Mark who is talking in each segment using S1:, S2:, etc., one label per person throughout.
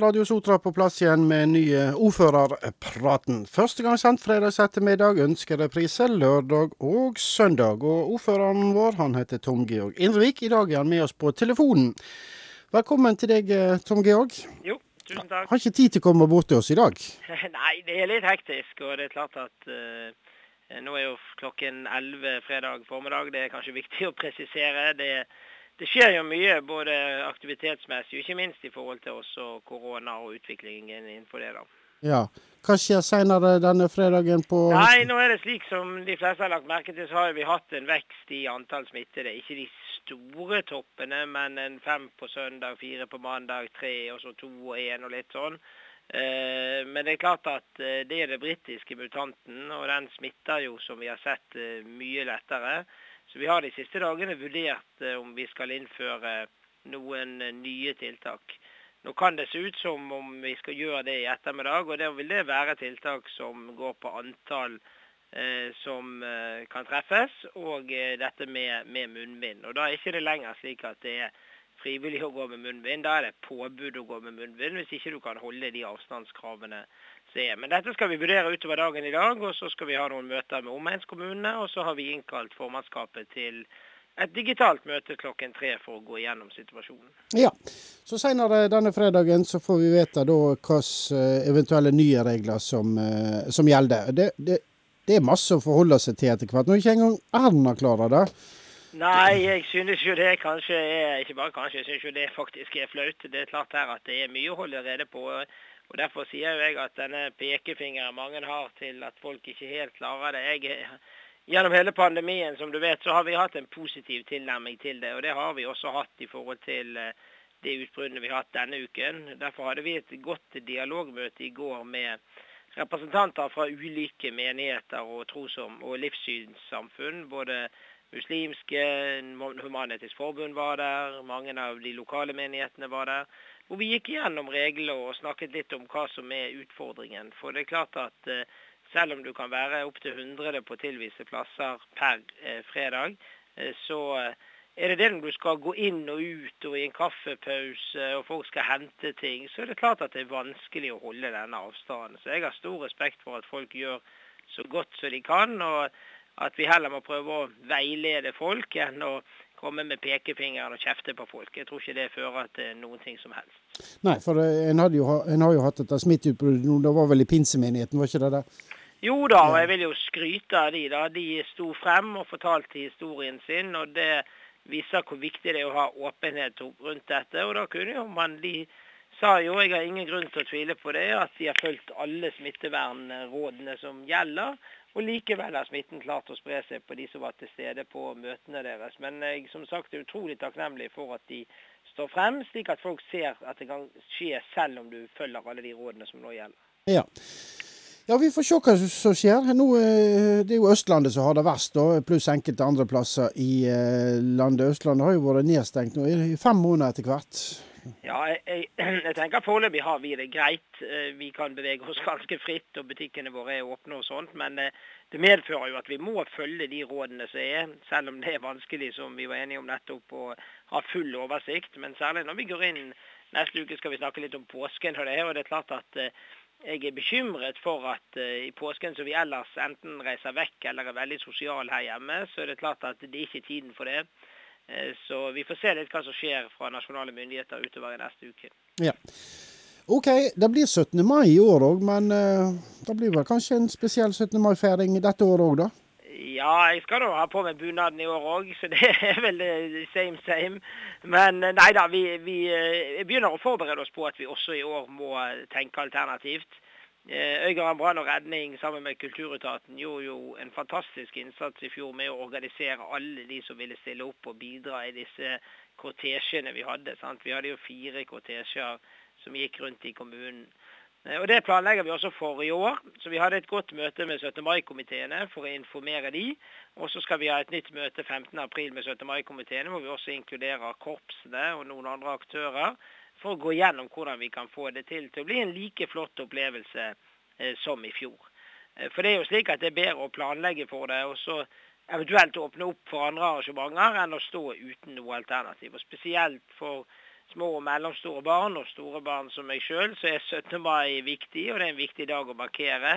S1: er Radio Sotra på plass igjen med ny ordførerpraten. Første gang sendt fredags ettermiddag, ønsker reprise lørdag og søndag. Og ordføreren vår han heter Tom Georg Indrevik. I dag er han med oss på telefonen. Velkommen til deg, Tom Georg.
S2: Jo, tusen takk.
S1: Har ikke tid til å komme bort til oss i dag?
S2: Nei, det er litt hektisk. Og det er klart at uh, nå er jo klokken 11 fredag formiddag. Det er kanskje viktig å presisere. Det er det skjer jo mye både aktivitetsmessig og ikke minst i forhold til også korona og utviklingen innenfor det. da.
S1: Ja. Hva skjer senere denne fredagen på
S2: Nei, nå er det slik som de fleste har lagt merke til, så har vi hatt en vekst i antall smittede. Ikke de store toppene, men en fem på søndag, fire på mandag, tre og så to og én og litt sånn. Eh, men det er klart at eh, det er det britiske mutanten, og den smitter jo, som vi har sett, eh, mye lettere. Så vi har de siste dagene vurdert eh, om vi skal innføre noen eh, nye tiltak. Nå kan det se ut som om vi skal gjøre det i ettermiddag, og da vil det være tiltak som går på antall eh, som eh, kan treffes, og eh, dette med, med, munnbind. Og Da er ikke det lenger slik at det er frivillig å gå med munnbind. Da er det påbud å gå med munnbind hvis ikke du kan holde de avstandskravene se. Men dette skal vi vurdere utover dagen i dag, og så skal vi ha noen møter med omegnskommunene. Og så har vi innkalt formannskapet til et digitalt møte klokken tre for å gå igjennom situasjonen.
S1: Ja, så Senere denne fredagen så får vi vite da hvilke eh, eventuelle nye regler som, eh, som gjelder. Det, det, det, er masse å forholde seg til etter hvert. Nå er ikke engang Erna klarer det.
S2: Nei, jeg synes jo det kanskje er Ikke bare kanskje, jeg synes jo det faktisk er flaut. Det er klart her at det er mye å holde rede på. Og Derfor sier jo jeg at denne pekefingeren mange har til at folk ikke helt klarer det. Jeg, gjennom hele pandemien som du vet, så har vi hatt en positiv tilnærming til det. Og det har vi også hatt i forhold til eh, det utbruddet vi har hatt denne uken. Derfor hadde vi et godt dialogmøte i går med representanter fra ulike menigheter og tros- og livssynssamfunn. Både muslimske, Human-Etisk Forbund var der, mange av de lokale menighetene var der hvor vi gikk gjennom regler og snakket litt om hva som er utfordringen. For det er klart at eh, selv om du kan være opptil 100 på tilviste plasser per eh, fredag, eh, så er det det når du skal gå inn og ut og i en kaffepause og folk skal hente ting, så er det klart at det er vanskelig å holde denne avstanden. Så jeg har stor respekt for at folk gjør så godt som de kan, og at vi heller må prøve å veilede folk enn å komme med pekefinger og kjefte på folk. Jeg tror ikke det fører til noen ting som helst.
S1: Nei, for en, jo, en har jo hatt dette smitteutbruddet nå, det var vel i pinsemenigheten, var ikke det det?
S2: Jo da, og jeg vil jo skryte av de da. De sto frem og fortalte historien sin. og det viser hvor viktig det er å ha åpenhet rundt dette. Og da kunne jo man De sa jo, jeg har ingen grunn til å tvile på det, at de har fulgt alle smittevernrådene som gjelder. Og likevel har smitten klart å spre seg på de som var til stede på møtene deres. Men jeg som sagt er utrolig takknemlig for at de står frem, slik at folk ser at det kan skje selv om du følger alle de rådene som nå gjelder.
S1: Ja. Ja, Vi får se hva som skjer. Nå, eh, det er jo Østlandet som har det verst, pluss enkelte andre plasser i eh, landet. Østlandet har jo vært nedstengt nå i fem måneder etter hvert.
S2: Ja, jeg, jeg, tenker Foreløpig har vi det greit. Eh, vi kan bevege oss ganske fritt, og butikkene våre er åpne og sånt. Men eh, det medfører jo at vi må følge de rådene som er, selv om det er vanskelig, som vi var enige om nettopp, å ha full oversikt. Men særlig når vi går inn neste uke, skal vi snakke litt om påsken. Og det, og det er klart at eh, jeg er bekymret for at i påsken som vi ellers enten reiser vekk eller er veldig sosial her hjemme, så er det klart at det ikke er tiden for det. Eh, så vi får se litt hva som skjer fra nasjonale myndigheter utover i neste uke.
S1: Ja. OK, det blir 17. mai i år òg, men uh, det blir vel kanskje en spesiell 17. mai-feiring dette året òg, da?
S2: Ja, jeg skal nå ha på meg bunaden i år òg, så det er vel same same. Men nei da, vi, vi, vi begynner å forberede oss på at vi også i år må tenke alternativt. Eh, Øygarden brann og redning sammen med Kulturetaten gjorde jo en fantastisk innsats i fjor med å organisere alle de som ville stille opp og bidra i disse kortesjene vi hadde. Sant? Vi hadde jo fire kortesjer som gikk rundt i kommunen. Eh, og Det planlegger vi også for i år. Så Vi hadde et godt møte med 17. mai-komiteene for å informere de. Og så skal vi ha et nytt møte 15.4 med 17. mai-komiteene, hvor vi også inkluderer korpsene og noen andre aktører for å gå gjennom hvordan vi kan få det til til å bli en like flott opplevelse eh, som i fjor. Eh, for det er jo slik at det er bedre å planlegge for det, og så eventuelt åpne opp for andre arrangementer enn å stå uten noe alternativ. Og Spesielt for små og mellomstore barn og store barn som meg sjøl, så er 17. mai viktig, og det er en viktig dag å markere.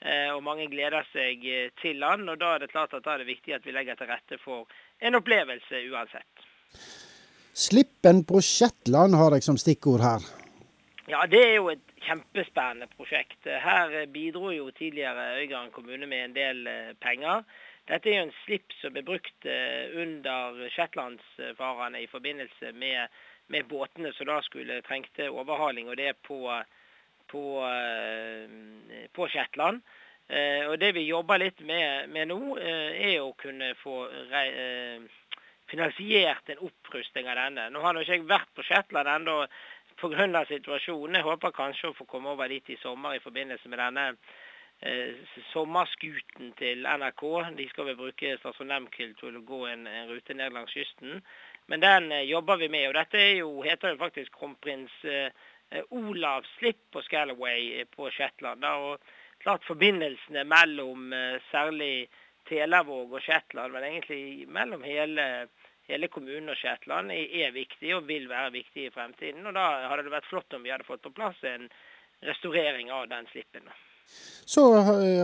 S2: Eh, og mange gleder seg til den, og da er det klart at da er det viktig at vi legger til rette for en opplevelse uansett.
S1: Slippen på Shetland har jeg som stikkord her.
S2: Ja, det er jo et kjempespennende prosjekt. Her bidro jo tidligere Øygarden kommune med en del penger. Dette er jo en slipp som er brukt under shetlandsfarerne i forbindelse med med båtene som da skulle trengte overhaling, og det er på, på, eh, på Shetland. Eh, og Det vi jobber litt med, med nå, eh, er å kunne få finansiert en opprusting av denne. Nå har nå ikke jeg vært på Shetland ennå pga. situasjonen. Jeg håper kanskje å få komme over dit i sommer i forbindelse med denne eh, sommerskuten til NRK. De skal vel bruke Stasjonamkyl til å gå en, en, rute ned langs kysten. Men den eh, jobber vi med. Og dette jo, heter jo faktisk kronprins eh, Olav Slipp på Scalaway eh, på Shetland. Og klart Forbindelsene mellom særlig Telavåg og Shetland, men egentlig mellom hele, hele kommunen og Shetland, er, viktig og vil være viktig i fremtiden. Og Da hadde det vært flott om vi hadde fått på plass en restaurering av den slippen.
S1: Så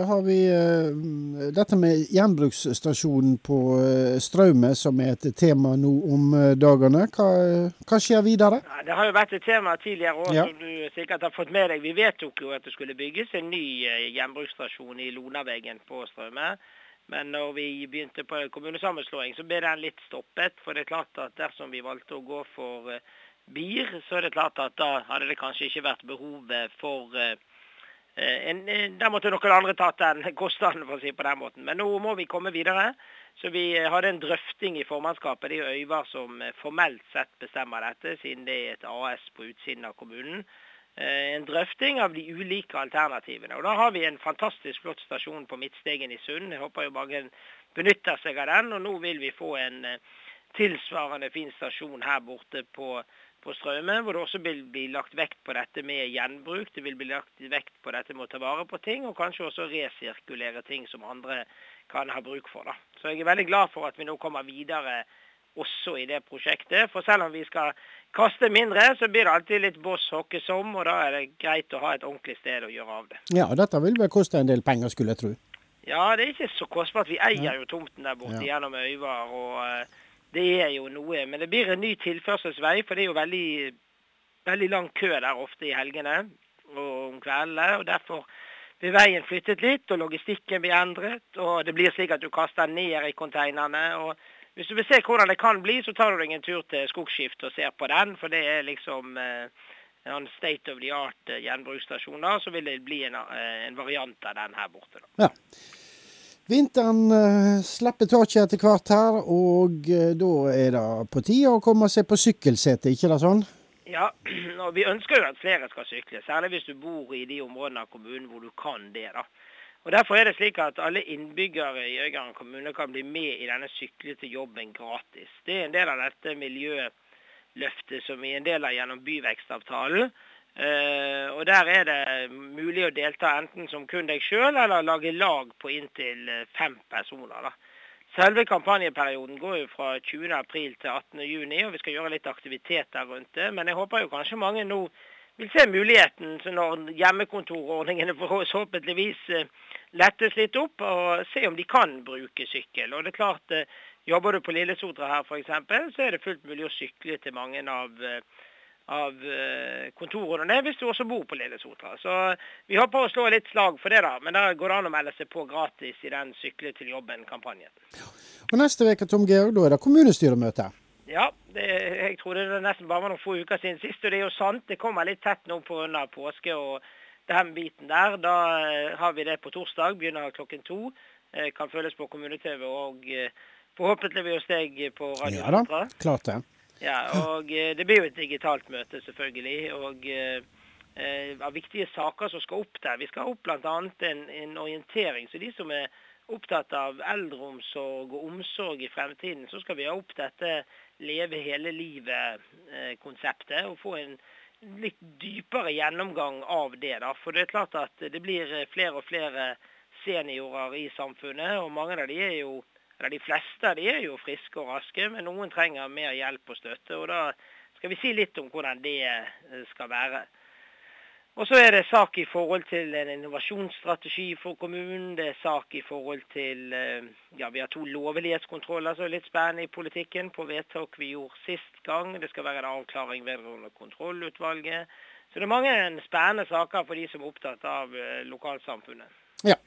S1: har vi uh, dette med gjenbruksstasjonen på uh, Straume, som er et tema nå om dagene. Hva, hva, skjer videre?
S2: Ja, det har jo vært et tema tidligere òg, ja. som du sikkert har fått med deg. Vi vedtok jo at det skulle bygges en ny gjenbruksstasjon i Lonaveggen på Straume. Men når vi begynte på kommunesammenslåing, så ble den litt stoppet. For det er klart at dersom vi valgte å gå for BIR, så er det klart at da hadde det kanskje ikke vært behovet for Eh, en, eh, der måtte noen andre tatt den kostnaden, for å si på den måten. Men nå må vi komme videre. Så vi eh, hadde en drøfting i formannskapet. Det er Øyvar som formelt sett bestemmer dette, siden det er et AS på utsiden av kommunen. En drøfting av de ulike alternativene. Og Da har vi en fantastisk flott stasjon på Midtstegen i Sund. Jeg håper jo mange benytter seg av den. Og nå vil vi få en tilsvarende fin stasjon her borte på på Straume, hvor det også vil bli lagt vekt på dette med gjenbruk. Det vil bli lagt vekt på dette med å ta vare på ting, og kanskje også resirkulere ting som andre kan ha bruk for. Da. Så jeg er veldig glad for at vi nå kommer videre også i det prosjektet. For selv om vi skal kaste mindre, så blir det alltid litt boss hockes om, og da er det greit å ha et ordentlig sted å gjøre av det.
S1: Ja, og dette vil vel koste en del penger, skulle jeg tro?
S2: Ja, det er ikke så kostbart. Vi eier jo tomten der borte ja. gjennom Øyvar. og... Eh, det er jo noe. Men det blir en ny tilførselsvei, for det er jo veldig, veldig lang kø der ofte i helgene og om kveldene. og Derfor blir veien flyttet litt, og logistikken blir endret. Og det blir slik at du kaster ned i konteinerne. og Hvis du vil se hvordan det kan bli, så tar du deg en tur til Skogskift og ser på den. For det er liksom eh, en state of the art gjenbruksstasjon gjenbruksstasjon. Så vil det bli en, eh, en variant av den her borte.
S1: Da. Ja. Vinteren uh, slipper taket etter hvert her, og uh, da er det på tide å komme seg på sykkelsete, ikke det sånn?
S2: Ja, og vi ønsker jo at flere skal sykle, særlig hvis du bor i de områdene av kommunen hvor du kan det. da. Og Derfor er det slik at alle innbyggere i Øygarden kommune kan bli med i denne Sykle til jobben gratis. Det er en del av dette miljøløftet som vi er en del av gjennom byvekstavtalen. Uh, og Der er det mulig å delta enten som kun deg sjøl, eller lage lag på inntil eh, fem personer. da. Selve kampanjeperioden går jo fra 20.4 til 18.6, og vi skal gjøre litt aktiviteter rundt det. Men jeg håper jo kanskje mange nå vil se muligheten når hjemmekontorordningene forhåpentligvis uh, lettes litt opp, og se om de kan bruke sykkel. Og det er klart, uh, Jobber du på Lillesotra her f.eks., så er det fullt mulig å sykle til mange av av eh, kontorene hvis du også bor på Lillesotra. Så vi håper å slå litt slag for det, da. Men da går det an å melde seg på gratis i den Sykle til jobben-kampanjen.
S1: Og Neste uke Tom Georg, da er det kommunestyremøte?
S2: Ja, det, jeg trodde det nesten bare var noen få uker siden sist. Og det er jo sant, det kommer litt tett nå pga. påske og den biten der. Da eh, har vi det på torsdag, begynner klokken to. Eh, kan følges på kommune-TV og forhåpentligvis hos deg på Radio
S1: Ja da, klart det.
S2: Ja, og eh, det blir jo et digitalt møte, selvfølgelig. Og eh, eh, av viktige saker som skal opp der. Vi skal opp bl.a. En, en orientering. Så de som er opptatt av eldreomsorg og omsorg i fremtiden, så skal vi ha opp dette Leve hele livet-konseptet. Og få en litt dypere gjennomgang av det. da. For det er klart at det blir flere og flere seniorer i samfunnet, og mange av de er jo eller De fleste de er jo friske og raske, men noen trenger mer hjelp og støtte. og Da skal vi si litt om hvordan det skal være. Og så er det sak i forhold til en innovasjonsstrategi for kommunen. Det er sak i forhold til eh, Ja, vi har to lovlighetskontroller som er litt spennende i politikken på vedtak vi gjorde sist gang. Det skal være en avklaring vedrørende kontrollutvalget. Så det er mange spennende saker for de som er opptatt av eh, lokalsamfunnet.
S1: Ja.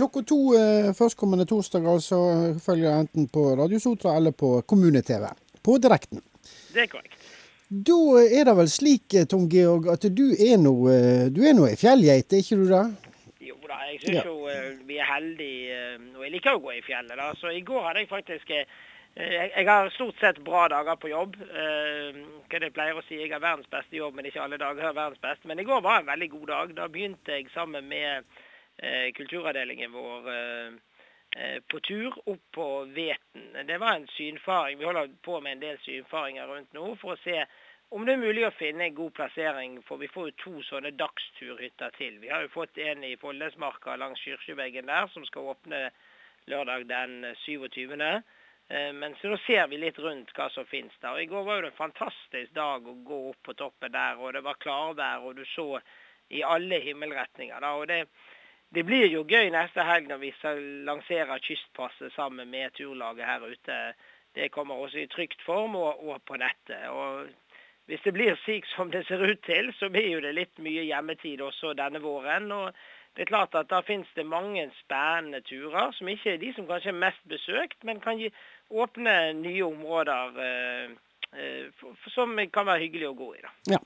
S1: Klokka to eh, førstkommende torsdag altså følger enten på Radiosotra eller på kommune-TV. På direkten.
S2: Det er korrekt.
S1: Da er det vel slik, eh, Tom Georg, at du er nå ei fjellgeit, er ikke du det?
S2: Jo da, jeg syns ja. jo uh, vi er heldige, og jeg liker å gå i fjellet. da. Så i går hadde jeg faktisk jeg, har stort sett bra dager på jobb. hva det pleier å si, Jeg har verdens beste jobb, men ikke alle dager har verdens beste. Men i går var en veldig god dag. Da begynte jeg sammen med kulturavdelingen vår på tur opp på Veten. Det var en synfaring. Vi holder på med en del synfaringer rundt nå for å se om det er mulig å finne en god plassering, for vi får jo to sånne dagsturhytter til. Vi har jo fått en i Follesmarka langs Kyrkjeveggen der, som skal åpne lørdag den 27. Eh, men så nå ser vi litt rundt hva som finnes der. Og I går var jo det en fantastisk dag å gå opp på toppen der, og det var klarvær, og du så i alle himmelretninger. da, og det det blir jo gøy neste helg når vi lanserer Kystpasset sammen med turlaget her ute. Det kommer også i trygt form og, og på nettet. Og hvis det blir slik som det ser ut til, så blir jo det litt mye hjemmetid også denne våren. og det er klart at Da finnes det mange spennende turer, som ikke er de som kanskje er mest besøkt, men kan gi, åpne nye områder eh, som kan være hyggelig å gå i. da.
S1: Ja,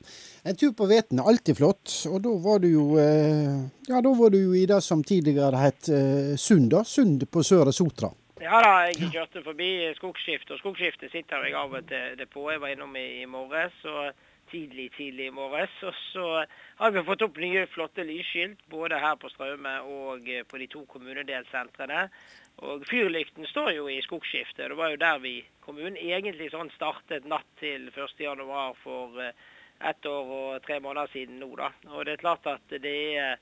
S1: En tur på Veten er alltid flott. Og da var du jo eh, ja, da var du jo i det som tidligere het eh, Sund, da. Sund på Søre Sotra.
S2: Ja da, jeg kjørte forbi skogsskiftet, og skogsskiftet sitter jeg av og til på. Jeg var innom i, i morges, og tidlig, tidlig i morges. Og så har vi fått opp nye, flotte lysskilt både her på Straume og eh, på de to kommunedelsentrene. Og fyrlykten står jo i Skogskiftet. Det var jo der vi kommunen egentlig sånn startet natt til 1.1 for eh, ett år og tre måneder siden nå, da. Og det er klart at det er,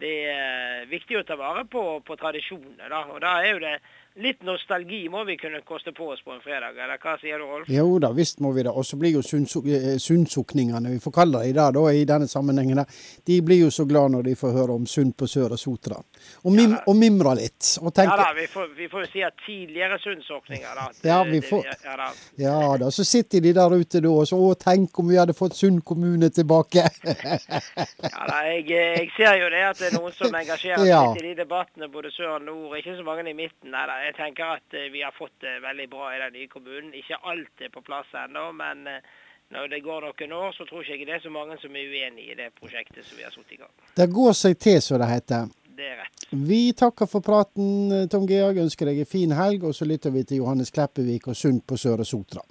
S2: det er viktig å ta vare på, på tradisjonene, da. Og da er jo det litt nostalgi må vi kunne koste på oss på en fredag, eller hva sier du, Rolf?
S1: Jo da, visst må vi det. Og så blir jo sunnsukningene, vi får kalle dem det da, i denne sammenhengen, de blir jo så glad når de får høre om Sund på Søre Sotra. Og, mim, ja, og mimre litt. Og
S2: tenke... Ja da, vi får, vi får jo si at tidligere sundsukninger, da.
S1: Ja, vi får... ja, da. ja da. Så sitter de der ute da og så Å, tenk om vi hadde fått Sund kommune tilbake.
S2: ja da, jeg, jeg, ser jo det at det noen som engasjerer seg ja. litt i de debattene, både sør og nord. Ikke så mange i midten. Nei da jeg tenker at eh, vi har fått det veldig bra i den nye kommunen. Ikke alt er på plass ennå, men eh, når det går noen år, så tror jeg ikke det er så mange som er uenig i det prosjektet som vi har satt i gang.
S1: Det går seg til, som det heter.
S2: Det er rett.
S1: Vi takker for praten, Tom Georg. Ønsker deg en fin helg, og så lytter vi til Johannes Kleppevik og Sund på Søre Sotra.